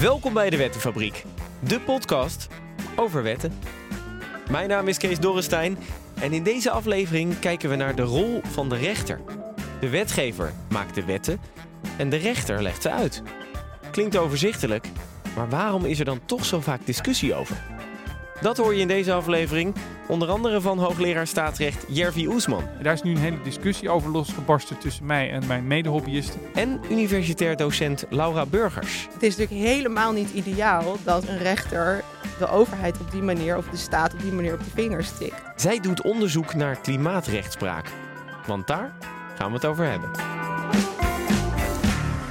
Welkom bij de Wettenfabriek, de podcast over wetten. Mijn naam is Kees Dorrestein en in deze aflevering kijken we naar de rol van de rechter. De wetgever maakt de wetten en de rechter legt ze uit. Klinkt overzichtelijk, maar waarom is er dan toch zo vaak discussie over? Dat hoor je in deze aflevering, onder andere van hoogleraar staatsrecht Jervi Oesman Daar is nu een hele discussie over losgebarsten tussen mij en mijn medehobbyisten. en universitair docent Laura Burgers. Het is natuurlijk helemaal niet ideaal dat een rechter de overheid op die manier of de staat op die manier op de vingers tikt. Zij doet onderzoek naar klimaatrechtspraak. Want daar gaan we het over hebben.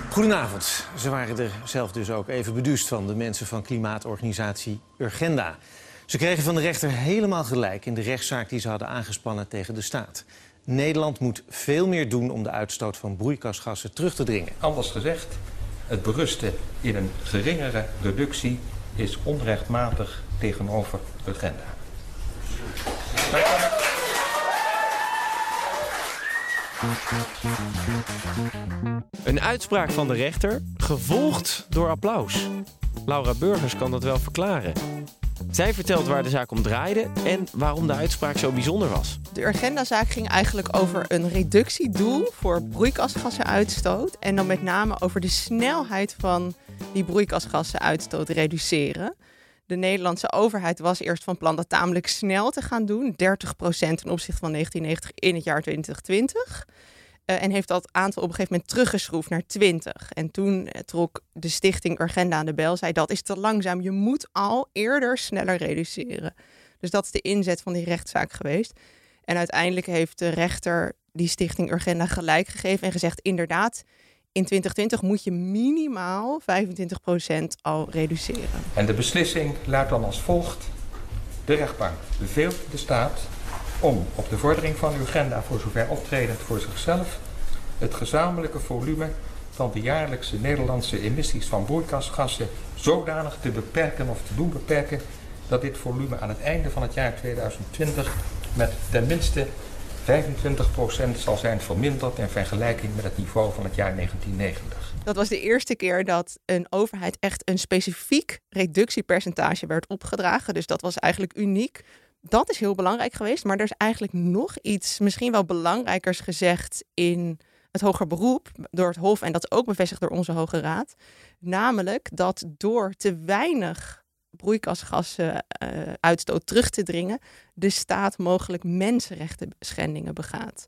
Goedenavond. Ze waren er zelf dus ook even beduust van, de mensen van klimaatorganisatie Urgenda. Ze kregen van de rechter helemaal gelijk in de rechtszaak die ze hadden aangespannen tegen de staat. Nederland moet veel meer doen om de uitstoot van broeikasgassen terug te dringen. Anders gezegd, het berusten in een geringere reductie is onrechtmatig tegenover de agenda. Een uitspraak van de rechter, gevolgd door applaus. Laura Burgers kan dat wel verklaren. Zij vertelt waar de zaak om draaide en waarom de uitspraak zo bijzonder was. De Urgenda-zaak ging eigenlijk over een reductiedoel voor broeikasgassenuitstoot. En dan met name over de snelheid van die broeikasgassenuitstoot reduceren. De Nederlandse overheid was eerst van plan dat tamelijk snel te gaan doen. 30% ten opzichte van 1990 in het jaar 2020. Eh, en heeft dat aantal op een gegeven moment teruggeschroefd naar 20. En toen eh, trok de stichting Urgenda aan de bel. Zei dat is te langzaam. Je moet al eerder sneller reduceren. Dus dat is de inzet van die rechtszaak geweest. En uiteindelijk heeft de rechter die stichting Urgenda gelijk gegeven en gezegd: inderdaad, in 2020 moet je minimaal 25% al reduceren. En de beslissing luidt dan als volgt. De rechtbank beveelt de staat om op de vordering van uw agenda voor zover optredend voor zichzelf het gezamenlijke volume van de jaarlijkse Nederlandse emissies van broeikasgassen zodanig te beperken of te doen beperken dat dit volume aan het einde van het jaar 2020 met ten minste 25% zal zijn verminderd in vergelijking met het niveau van het jaar 1990. Dat was de eerste keer dat een overheid echt een specifiek reductiepercentage werd opgedragen. Dus dat was eigenlijk uniek. Dat is heel belangrijk geweest. Maar er is eigenlijk nog iets, misschien wel belangrijkers gezegd in het hoger beroep door het Hof. En dat ook bevestigd door onze Hoge Raad. Namelijk dat door te weinig broeikasgassen eh, uitstoot terug te dringen, de staat mogelijk mensenrechten schendingen begaat.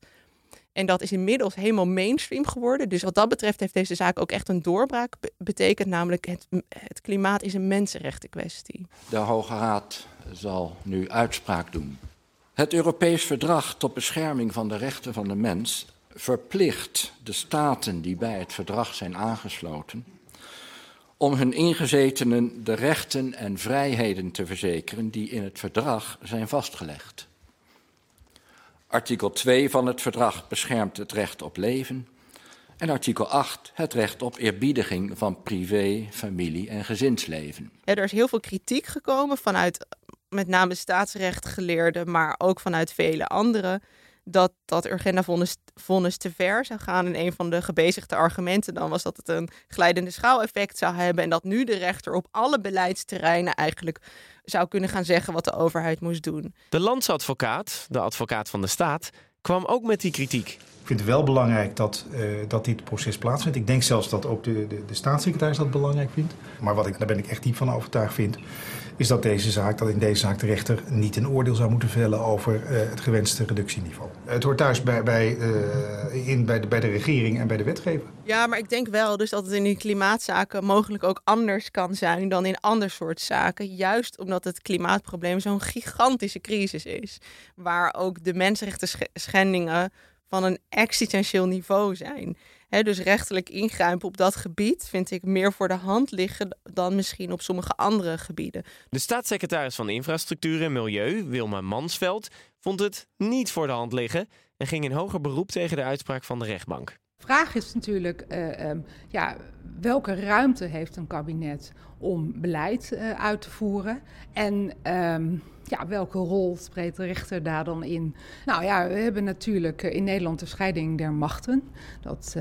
En dat is inmiddels helemaal mainstream geworden. Dus wat dat betreft heeft deze zaak ook echt een doorbraak be- betekend. Namelijk het, het klimaat is een mensenrechtenkwestie. De Hoge Raad zal nu uitspraak doen. Het Europees Verdrag tot bescherming van de rechten van de mens verplicht de staten die bij het verdrag zijn aangesloten om hun ingezetenen de rechten en vrijheden te verzekeren die in het verdrag zijn vastgelegd. Artikel 2 van het verdrag beschermt het recht op leven en artikel 8 het recht op eerbiediging van privé, familie en gezinsleven. Er is heel veel kritiek gekomen vanuit met name staatsrechtgeleerden, maar ook vanuit vele anderen. Dat dat Urgenda-vonnis vonnis te ver zou gaan. En een van de gebezigde argumenten dan was dat het een glijdende schaaleffect zou hebben. En dat nu de rechter op alle beleidsterreinen eigenlijk zou kunnen gaan zeggen wat de overheid moest doen. De landsadvocaat, de advocaat van de staat, kwam ook met die kritiek. Ik vind het wel belangrijk dat, eh, dat dit proces plaatsvindt. Ik denk zelfs dat ook de, de, de staatssecretaris dat belangrijk vindt. Maar wat ik, daar ben ik echt diep van overtuigd vind, is dat deze zaak, dat in deze zaak de rechter niet een oordeel zou moeten vellen over eh, het gewenste reductieniveau. Het hoort thuis bij, bij, eh, in, bij, de, bij de regering en bij de wetgever. Ja, maar ik denk wel dus dat het in die klimaatzaken mogelijk ook anders kan zijn dan in ander soort zaken. Juist omdat het klimaatprobleem zo'n gigantische crisis is. Waar ook de mensenrechten sch- schendingen van een existentieel niveau zijn. Dus rechtelijk ingrijpen op dat gebied vind ik meer voor de hand liggen dan misschien op sommige andere gebieden. De staatssecretaris van Infrastructuur en Milieu, Wilma Mansveld, vond het niet voor de hand liggen en ging in hoger beroep tegen de uitspraak van de rechtbank. Vraag is natuurlijk, uh, um, ja, welke ruimte heeft een kabinet om beleid uh, uit te voeren? En um, ja, welke rol spreekt de rechter daar dan in? Nou ja, we hebben natuurlijk in Nederland de scheiding der machten. Dat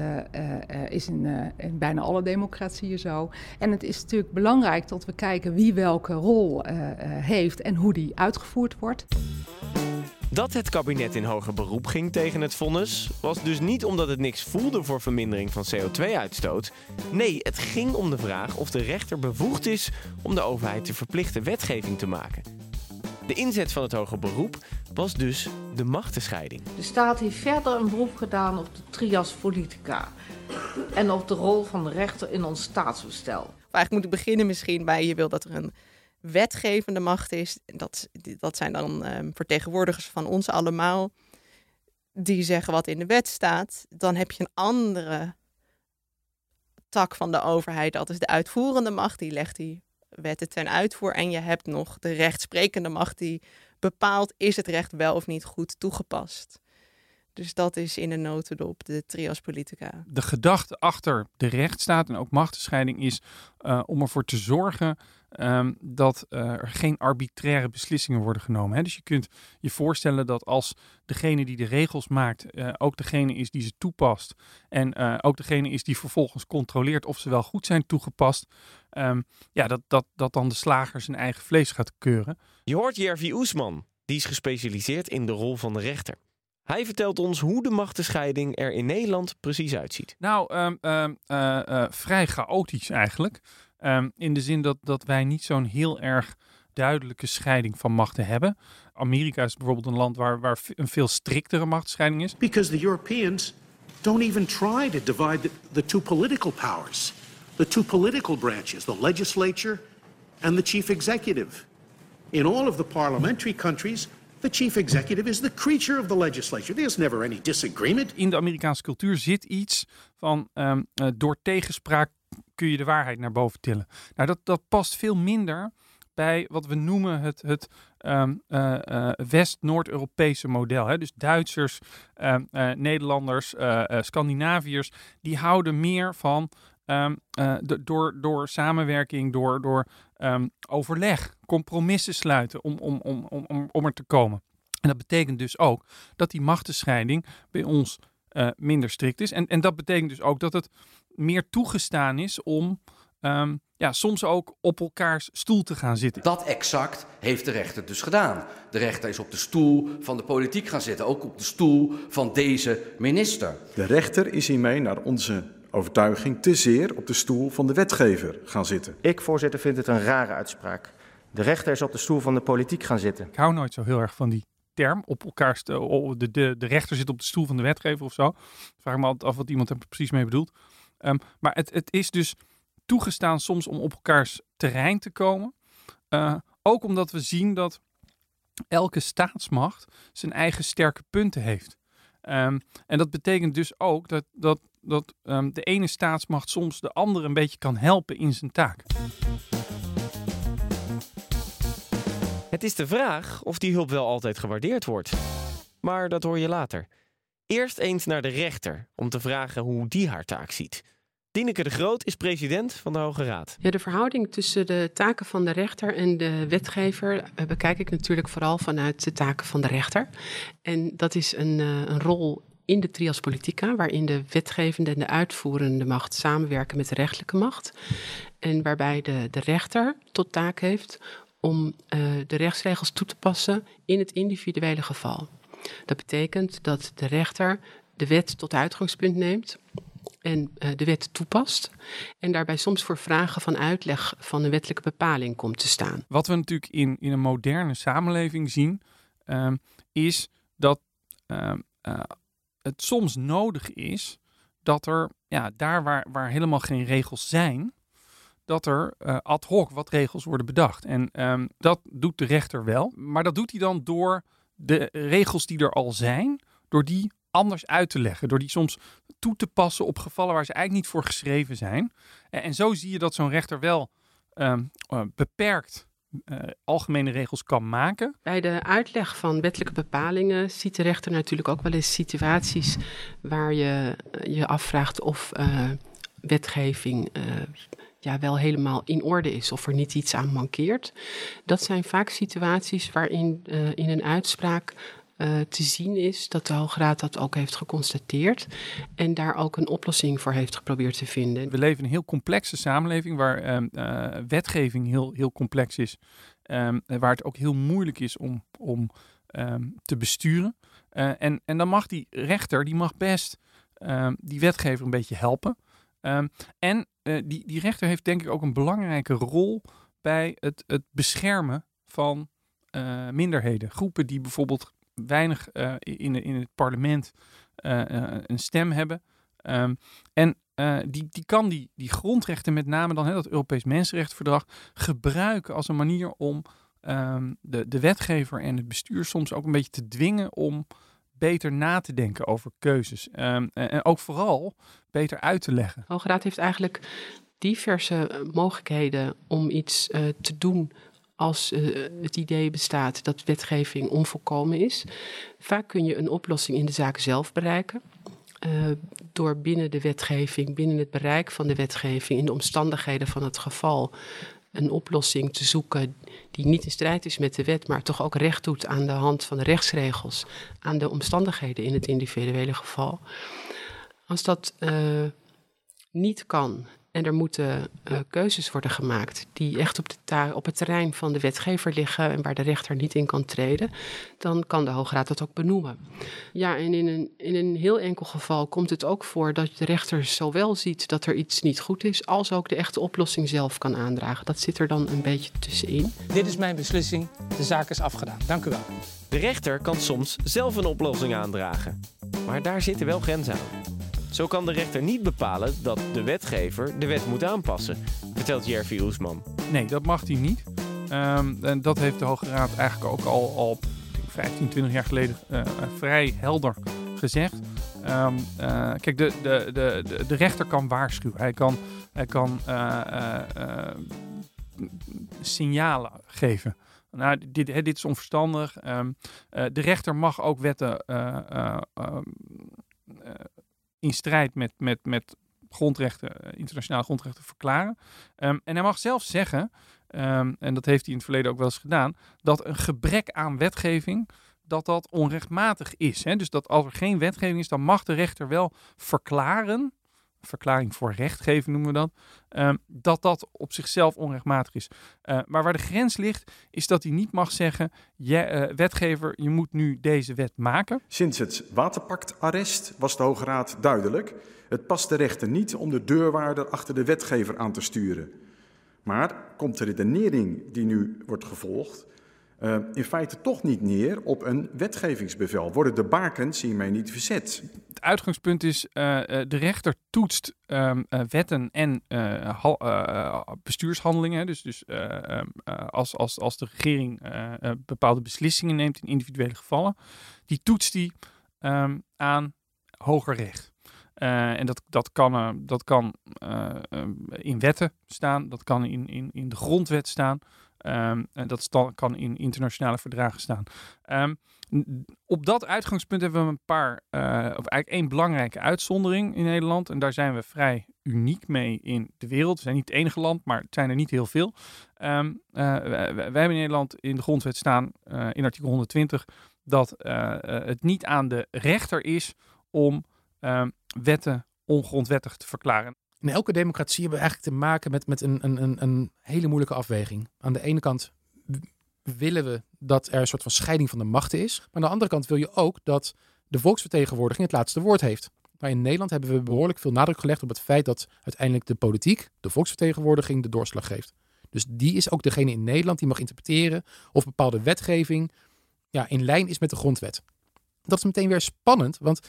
is in, in, bijna alle democratieën zo. En het is natuurlijk belangrijk dat we kijken wie welke rol heeft en hoe die uitgevoerd wordt. Dat het kabinet in hoger beroep ging tegen het vonnis was dus niet omdat het niks voelde voor vermindering van CO2-uitstoot. Nee, het ging om de vraag of de rechter bevoegd is om de overheid te verplichten wetgeving te maken. De inzet van het hoger beroep was dus de machtenscheiding. De staat heeft verder een beroep gedaan op de trias politica en op de rol van de rechter in ons staatsbestel. Eigenlijk moet ik beginnen misschien bij je wil dat er een wetgevende macht is. Dat, dat zijn dan um, vertegenwoordigers van ons allemaal. Die zeggen wat in de wet staat. Dan heb je een andere tak van de overheid. Dat is de uitvoerende macht. Die legt die wetten ten uitvoer. En je hebt nog de rechtsprekende macht. Die bepaalt is het recht wel of niet goed toegepast. Dus dat is in een notendop de trias politica. De gedachte achter de rechtsstaat en ook machtenscheiding is uh, om ervoor te zorgen um, dat uh, er geen arbitraire beslissingen worden genomen. Hè? Dus je kunt je voorstellen dat als degene die de regels maakt uh, ook degene is die ze toepast en ook degene is die vervolgens controleert of ze wel goed zijn toegepast, um, ja, dat, dat, dat dan de slager zijn eigen vlees gaat keuren. Je hoort Jervi Oesman, die is gespecialiseerd in de rol van de rechter. Hij vertelt ons hoe de machtenscheiding er in Nederland precies uitziet. Nou, um, um, uh, uh, vrij chaotisch eigenlijk. Um, in de zin dat, dat wij niet zo'n heel erg duidelijke scheiding van machten hebben. Amerika is bijvoorbeeld een land waar, waar een veel striktere machtsscheiding is. Because the Europeans don't even try to divide the, the two political powers. The two political branches, the legislature and the chief executive. In all of the parliamentary countries, The chief executive is the creature of the legislature. There's never any disagreement. In de Amerikaanse cultuur zit iets van um, door tegenspraak kun je de waarheid naar boven tillen. Nou, dat, dat past veel minder bij wat we noemen het, het um, uh, uh, West-Noord-Europese model. Hè? Dus Duitsers, um, Nederlanders, Scandinaviërs, die houden meer van um, door, door samenwerking, door, door overleg, compromissen sluiten om, om, om, om, om er te komen. En dat betekent dus ook dat die machtenscheiding bij ons minder strikt is. En, en dat betekent dus ook dat het meer toegestaan is om um, ja, soms ook op elkaars stoel te gaan zitten. Dat exact heeft de rechter dus gedaan. De rechter is op de stoel van de politiek gaan zitten, ook op de stoel van deze minister. De rechter is hiermee naar onze overtuiging te zeer op de stoel van de wetgever gaan zitten. Ik, voorzitter, vind het een rare uitspraak. De rechter is op de stoel van de politiek gaan zitten. Ik hou nooit zo heel erg van die term op elkaar. De, de, de rechter zit op de stoel van de wetgever of zo. Vraag me altijd af wat iemand er precies mee bedoelt. Um, maar het, het is dus toegestaan soms om op elkaars terrein te komen. Uh, ook omdat we zien dat elke staatsmacht zijn eigen sterke punten heeft. Um, en dat betekent dus ook dat, dat dat um, de ene staatsmacht soms de andere een beetje kan helpen in zijn taak. Het is de vraag of die hulp wel altijd gewaardeerd wordt. Maar dat hoor je later. Eerst eens naar de rechter om te vragen hoe die haar taak ziet. Dineke de Groot is president van de Hoge Raad. Ja, de verhouding tussen de taken van de rechter en de wetgever eh, bekijk ik natuurlijk vooral vanuit de taken van de rechter. En dat is een, uh, een rol in de trias politica, waarin de wetgevende en de uitvoerende macht samenwerken met de rechtelijke macht. En waarbij de, de rechter tot taak heeft om uh, de rechtsregels toe te passen in het individuele geval. Dat betekent dat de rechter de wet tot uitgangspunt neemt en uh, de wet toepast. En daarbij soms voor vragen van uitleg van een wettelijke bepaling komt te staan. Wat we natuurlijk in, in een moderne samenleving zien, uh, is dat uh, het soms nodig is dat er, ja, daar waar, waar helemaal geen regels zijn, dat er uh, ad hoc wat regels worden bedacht. En um, dat doet de rechter wel. Maar dat doet hij dan door de regels die er al zijn, door die anders uit te leggen. Door die soms toe te passen op gevallen waar ze eigenlijk niet voor geschreven zijn. En, zo zie je dat zo'n rechter wel um, uh, beperkt uh, algemene regels kan maken. Bij de uitleg van wettelijke bepalingen ziet de rechter natuurlijk ook wel eens situaties waar je je afvraagt of wetgeving ja, wel helemaal in orde is of er niet iets aan mankeert. Dat zijn vaak situaties waarin in een uitspraak uh, te zien is dat de Hoge Raad dat ook heeft geconstateerd en daar ook een oplossing voor heeft geprobeerd te vinden. We leven in een heel complexe samenleving waar uh, uh, wetgeving heel, heel complex is, um, waar het ook heel moeilijk is om, om um, te besturen. en, en dan mag die rechter, die mag best die wetgever een beetje helpen. en die, die rechter heeft denk ik ook een belangrijke rol bij het, het beschermen van minderheden. Groepen die bijvoorbeeld weinig uh, in, in het parlement uh, uh, een stem hebben. Um, en die, die kan die, die grondrechten, met name dan hè, dat Europees Mensenrechtenverdrag, gebruiken als een manier om um, de, de wetgever en het bestuur soms ook een beetje te dwingen om beter na te denken over keuzes. Um, en ook vooral beter uit te leggen. Hoge Raad heeft eigenlijk diverse mogelijkheden om iets te doen als uh, het idee bestaat dat wetgeving onvolkomen is. Vaak kun je een oplossing in de zaak zelf bereiken. Uh, door binnen de wetgeving, binnen het bereik van de wetgeving, in de omstandigheden van het geval, een oplossing te zoeken die niet in strijd is met de wet, maar toch ook recht doet aan de hand van de rechtsregels, aan de omstandigheden in het individuele geval. Als dat uh, niet kan en er moeten uh, keuzes worden gemaakt die echt op, de op het terrein van de wetgever liggen en waar de rechter niet in kan treden, dan kan de Hoge Raad dat ook benoemen. Ja, en in een, in een heel enkel geval komt het ook voor dat de rechter zowel ziet dat er iets niet goed is, als ook de echte oplossing zelf kan aandragen. Dat zit er dan een beetje tussenin. Dit is mijn beslissing. De zaak is afgedaan. Dank u wel. De rechter kan soms zelf een oplossing aandragen. Maar daar zitten wel grenzen aan. Zo kan de rechter niet bepalen dat de wetgever de wet moet aanpassen, vertelt Jervi Oesman. Nee, dat mag hij niet. Um, en dat heeft de Hoge Raad eigenlijk ook al, al 15, 20 jaar geleden uh, vrij helder gezegd. Um, uh, kijk, de, de, de, de, rechter kan waarschuwen. Hij kan, hij kan uh, signalen geven. Nou, dit, dit is onverstandig. Um, de rechter mag ook wetten in strijd met, met, met grondrechten, eh, internationale grondrechten verklaren. Um, en hij mag zelf zeggen, um, en dat heeft hij in het verleden ook wel eens gedaan, dat een gebrek aan wetgeving dat dat onrechtmatig is. Hè? Dus dat als er geen wetgeving is, dan mag de rechter wel verklaren verklaring voor rechtgeving noemen we dat, um, dat dat op zichzelf onrechtmatig is. Uh, maar waar de grens ligt, is dat hij niet mag zeggen, je, uh, wetgever, je moet nu deze wet maken. Sinds het waterpactarrest was de Hoge Raad duidelijk. Het past de rechter niet om de deurwaarder achter de wetgever aan te sturen. Maar komt de redenering die nu wordt gevolgd uh, in feite toch niet neer op een wetgevingsbevel. Worden de bakens hiermee niet verzet? Uitgangspunt is, uh, de rechter toetst uh, wetten en bestuurshandelingen. Dus, dus ehm, als, als, als de regering bepaalde beslissingen neemt in individuele gevallen, die toetst die um, aan hoger recht. En dat, dat kan, dat kan in wetten staan, dat kan in, in, in de grondwet staan. Um, dat kan in internationale verdragen staan. Op dat uitgangspunt hebben we een paar, uh, of eigenlijk één belangrijke uitzondering in Nederland. En daar zijn we vrij uniek mee in de wereld. We zijn niet het enige land, maar het zijn er niet heel veel. Um, uh, wij, hebben in Nederland in de grondwet staan, uh, in artikel 120, dat het niet aan de rechter is om wetten ongrondwettig te verklaren. In elke democratie hebben we eigenlijk te maken met, met een, een, een hele moeilijke afweging. Aan de ene kant willen we dat er een soort van scheiding van de machten is. Maar aan de andere kant wil je ook dat de volksvertegenwoordiging het laatste woord heeft. Maar in Nederland hebben we behoorlijk veel nadruk gelegd op het feit dat uiteindelijk de politiek, de volksvertegenwoordiging, de doorslag geeft. Dus die is ook degene in Nederland die mag interpreteren of bepaalde wetgeving ja, in lijn is met de grondwet. Dat is meteen weer spannend, want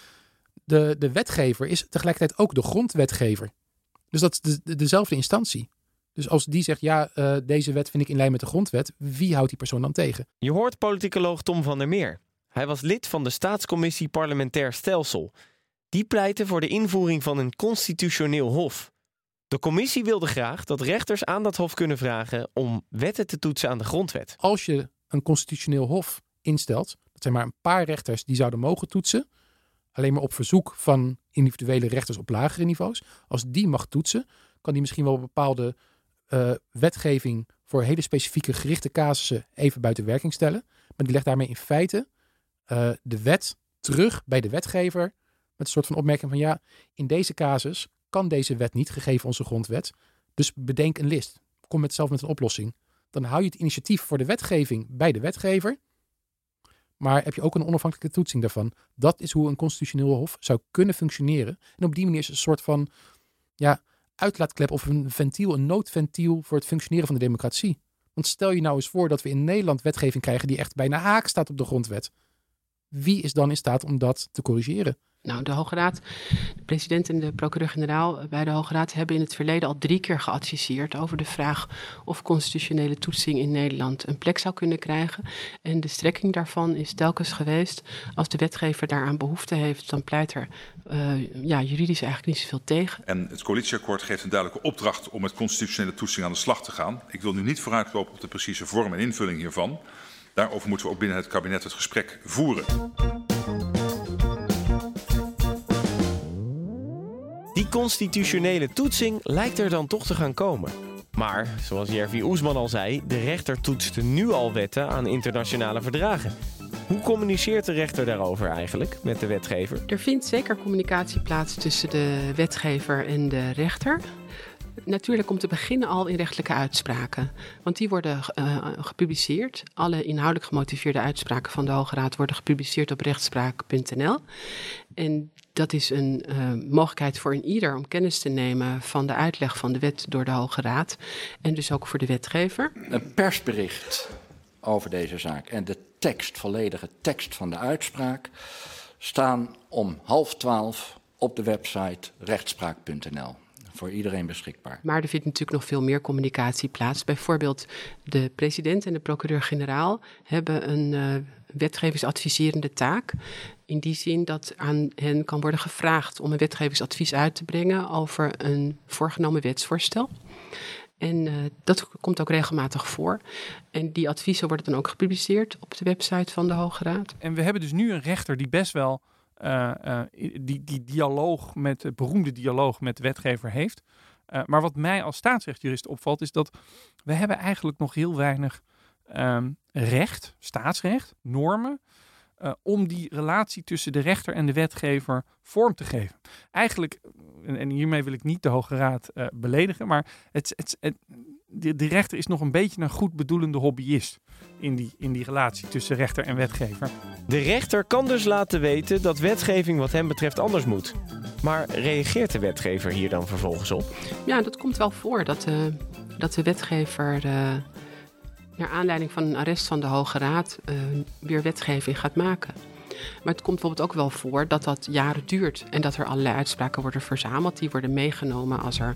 de, de wetgever is tegelijkertijd ook de grondwetgever. Dus dat is de, dezelfde instantie. Dus als die zegt, ja, uh, deze wet vind ik in lijn met de grondwet, wie houdt die persoon dan tegen? Je hoort politicoloog Tom van der Meer. Hij was lid van de Staatscommissie Parlementair Stelsel. Die pleitte voor de invoering van een constitutioneel hof. De commissie wilde graag dat rechters aan dat hof kunnen vragen om wetten te toetsen aan de grondwet. Als je een constitutioneel hof instelt, dat zijn maar een paar rechters die zouden mogen toetsen, alleen maar op verzoek van individuele rechters op lagere niveaus. Als die mag toetsen, kan die misschien wel bepaalde uh, wetgeving voor hele specifieke gerichte casussen even buiten werking stellen. Maar die legt daarmee in feite uh, de wet terug bij de wetgever met een soort van opmerking van ja, in deze casus kan deze wet niet, gegeven onze grondwet. Dus bedenk een list. Kom met zelf met een oplossing. Dan hou je het initiatief voor de wetgeving bij de wetgever. Maar heb je ook een onafhankelijke toetsing daarvan. Dat is hoe een constitutioneel hof zou kunnen functioneren. En op die manier is het een soort van ja, uitlaatklep of een ventiel, een noodventiel voor het functioneren van de democratie. Want stel je nou eens voor dat we in Nederland wetgeving krijgen die echt bijna haak staat op de grondwet. Wie is dan in staat om dat te corrigeren? Nou, de Hoge Raad, de president en de procureur-generaal bij de Hoge Raad hebben in het verleden al drie keer geadviseerd over de vraag of constitutionele toetsing in Nederland een plek zou kunnen krijgen. En de strekking daarvan is telkens geweest, als de wetgever daaraan behoefte heeft, dan pleit er uh, ja, juridisch eigenlijk niet zoveel tegen. En het coalitieakkoord geeft een duidelijke opdracht om met constitutionele toetsing aan de slag te gaan. Ik wil nu niet vooruitlopen op de precieze vorm en invulling hiervan. Daarover moeten we ook binnen het kabinet het gesprek voeren. Constitutionele toetsing lijkt er dan toch te gaan komen. Maar, zoals Jervi Oesman al zei, de rechter toetst nu al wetten aan internationale verdragen. Hoe communiceert de rechter daarover eigenlijk met de wetgever? Er vindt zeker communicatie plaats tussen de wetgever en de rechter. Natuurlijk om te beginnen al in rechtelijke uitspraken. Want die worden uh, gepubliceerd. Alle inhoudelijk gemotiveerde uitspraken van de Hoge Raad worden gepubliceerd op rechtspraak.nl. En dat is een uh, mogelijkheid voor een ieder om kennis te nemen van de uitleg van de wet door de Hoge Raad. En dus ook voor de wetgever. Een persbericht over deze zaak en de tekst, volledige tekst van de uitspraak, staan om half twaalf op de website rechtspraak.nl voor iedereen beschikbaar. Maar er vindt natuurlijk nog veel meer communicatie plaats. Bijvoorbeeld de president en de procureur-generaal hebben een uh, wetgevingsadviserende taak. In die zin dat aan hen kan worden gevraagd om een wetgevingsadvies uit te brengen over een voorgenomen wetsvoorstel. En uh, dat komt ook regelmatig voor. En die adviezen worden dan ook gepubliceerd op de website van de Hoge Raad. En we hebben dus nu een rechter die best wel uh, uh, die, die dialoog met, de beroemde dialoog met de wetgever heeft. Maar wat mij als staatsrechtjurist opvalt, is dat we hebben eigenlijk nog heel weinig um, recht, staatsrecht, normen, om die relatie tussen de rechter en de wetgever vorm te geven. Eigenlijk, en, en hiermee wil ik niet de Hoge Raad beledigen, maar het, het, het, de, de rechter is nog een beetje een goed bedoelende hobbyist in die, in die relatie tussen rechter en wetgever. De rechter kan dus laten weten dat wetgeving wat hem betreft anders moet. Maar reageert de wetgever hier dan vervolgens op? Ja, dat komt wel voor dat de, dat de wetgever naar aanleiding van een arrest van de Hoge Raad uh, weer wetgeving gaat maken. Maar het komt bijvoorbeeld ook wel voor dat dat jaren duurt en dat er allerlei uitspraken worden verzameld. Die worden meegenomen als er,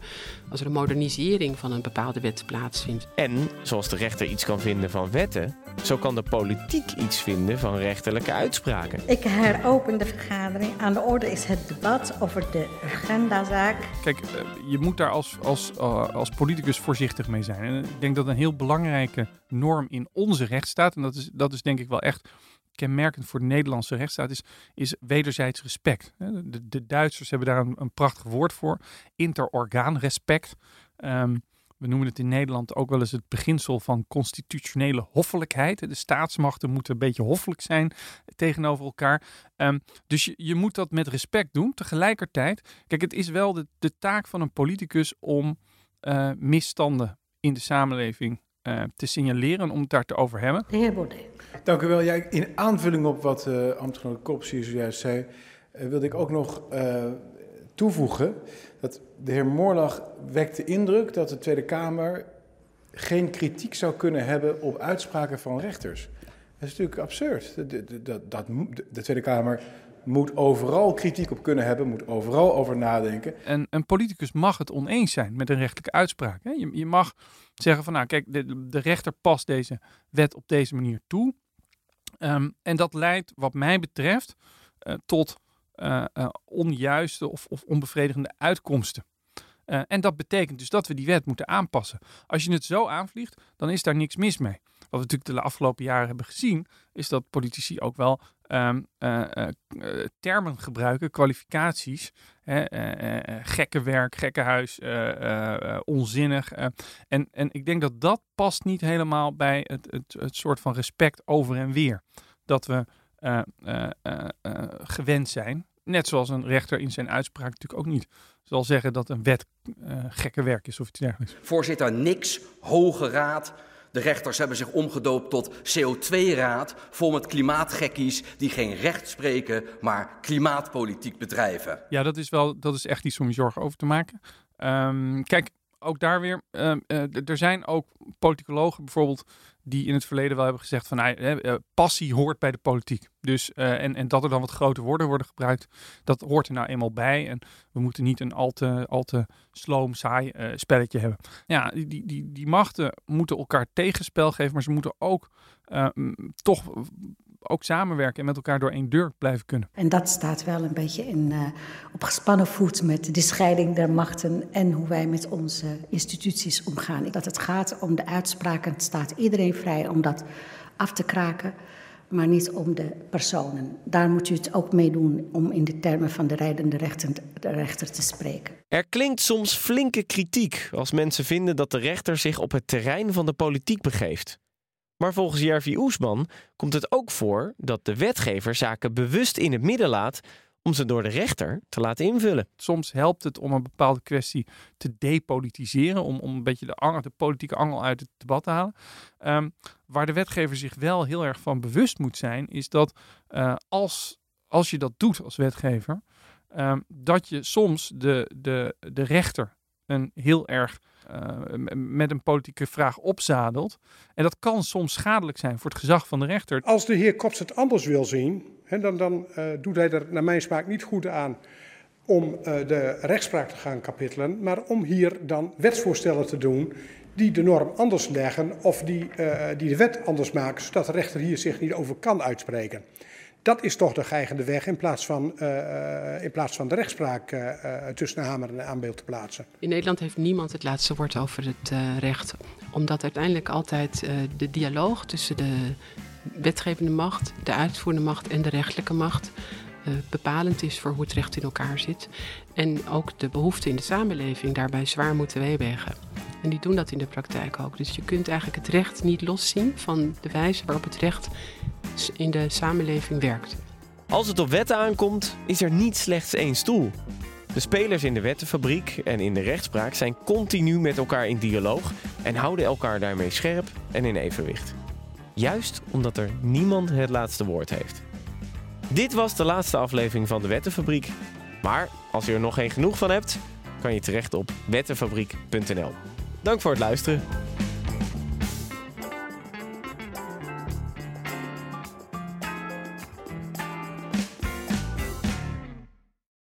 als er een modernisering van een bepaalde wet plaatsvindt. En zoals de rechter iets kan vinden van wetten, zo kan de politiek iets vinden van rechterlijke uitspraken. Ik heropen de vergadering. Aan de orde is het debat over de agendazaak. Kijk, eh, je moet daar als, als, uh, als politicus voorzichtig mee zijn. En ik denk dat een heel belangrijke norm in onze rechtsstaat, en dat is, dat is denk ik wel echt kenmerkend voor de Nederlandse rechtsstaat is, is wederzijds respect. De, de Duitsers hebben daar een, een, prachtig woord voor, interorgaanrespect. Um, we noemen het in Nederland ook wel eens het beginsel van constitutionele hoffelijkheid. De staatsmachten moeten een beetje hoffelijk zijn tegenover elkaar. Um, dus je, moet dat met respect doen. Tegelijkertijd, kijk, het is wel de, taak van een politicus om uh, misstanden in de samenleving uh, te signaleren om het daar te over hebben. De heer Baudet. Dank u wel. Ja, in aanvulling op wat uh, ambtgenoot Kops hier zojuist zei, uh, wilde ik ook nog toevoegen dat de heer Moorlag wekt de indruk dat de Tweede Kamer geen kritiek zou kunnen hebben op uitspraken van rechters. Dat is natuurlijk absurd. Dat, dat, dat, de Tweede Kamer moet overal kritiek op kunnen hebben, moet overal over nadenken. En een politicus mag het oneens zijn met een rechtelijke uitspraak. Hè? Je, je, mag zeggen van nou kijk, de, rechter past deze wet op deze manier toe. Um, en dat leidt wat mij betreft uh, tot uh, uh, onjuiste of, of, onbevredigende uitkomsten. Eh, en dat betekent dus dat we die wet moeten aanpassen. Als je het zo aanvliegt, dan is daar niks mis mee. Wat we natuurlijk de afgelopen jaren hebben gezien, is dat politici ook wel um, termen gebruiken, kwalificaties. Hè, gekke werk, gekke huis, onzinnig. en, en ik denk dat dat past niet helemaal bij het, het, het soort van respect over en weer. Dat we gewend zijn. Net zoals een rechter in zijn uitspraak natuurlijk ook niet zal zeggen dat een wet gekke werk is of iets dergelijks. Voorzitter, niks, Hoge Raad, de rechters hebben zich omgedoopt tot CO2-raad, vol met klimaatgekkies die geen recht spreken, maar klimaatpolitiek bedrijven. Ja, dat is wel, dat is echt iets om je zorgen over te maken. Um, kijk, ook daar weer, uh, uh, er zijn ook politicologen bijvoorbeeld die in het verleden wel hebben gezegd van nou, passie hoort bij de politiek. Dus, uh, en, en dat er dan wat grote woorden worden gebruikt, dat hoort er nou eenmaal bij. En we moeten niet een al te, al te sloom, saai spelletje hebben. Ja, die, die, die machten moeten elkaar tegenspel geven, maar ze moeten ook toch ook samenwerken en met elkaar door één deur blijven kunnen. En dat staat wel een beetje in, uh, op gespannen voet met de scheiding der machten en hoe wij met onze instituties omgaan. Dat het gaat om de uitspraken, het staat iedereen vrij om dat af te kraken, maar niet om de personen. Daar moet u het ook mee doen om in de termen van de rijdende rechter, de rechter te spreken. Er klinkt soms flinke kritiek als mensen vinden dat de rechter zich op het terrein van de politiek begeeft. Maar volgens Jervi Oesman komt het ook voor dat de wetgever zaken bewust in het midden laat om ze door de rechter te laten invullen. Soms helpt het om een bepaalde kwestie te depolitiseren, om, om een beetje de, de politieke angel uit het debat te halen. Um, waar de wetgever zich wel heel erg van bewust moet zijn, is dat uh, als, als je dat doet als wetgever, um, dat je soms de, de, de rechter een heel erg uh, met een politieke vraag opzadelt. En dat kan soms schadelijk zijn voor het gezag van de rechter. Als de heer Kops het anders wil zien, hè, dan, dan uh, doet hij er naar mijn smaak niet goed aan om uh, de rechtspraak te gaan kapitelen, maar om hier dan wetsvoorstellen te doen die de norm anders leggen of die, die de wet anders maken, zodat de rechter hier zich niet over kan uitspreken. Dat is toch de geigende weg in plaats van, uh, in plaats van de rechtspraak uh, tussen hamer en aanbeeld te plaatsen. In Nederland heeft niemand het laatste woord over het recht. Omdat uiteindelijk altijd de dialoog tussen de wetgevende macht, de uitvoerende macht en de rechtelijke macht bepalend is voor hoe het recht in elkaar zit. En ook de behoeften in de samenleving daarbij zwaar moeten weewegen. En die doen dat in de praktijk ook. Dus je kunt eigenlijk het recht niet loszien van de wijze waarop het recht in de samenleving werkt. Als het op wetten aankomt, is er niet slechts één stoel. De spelers in de wettenfabriek en in de rechtspraak zijn continu met elkaar in dialoog en houden elkaar daarmee scherp en in evenwicht. Juist omdat er niemand het laatste woord heeft. Dit was de laatste aflevering van de Wettenfabriek. Maar als je er nog geen genoeg van hebt, kan je terecht op wettenfabriek.nl. Dank voor het luisteren.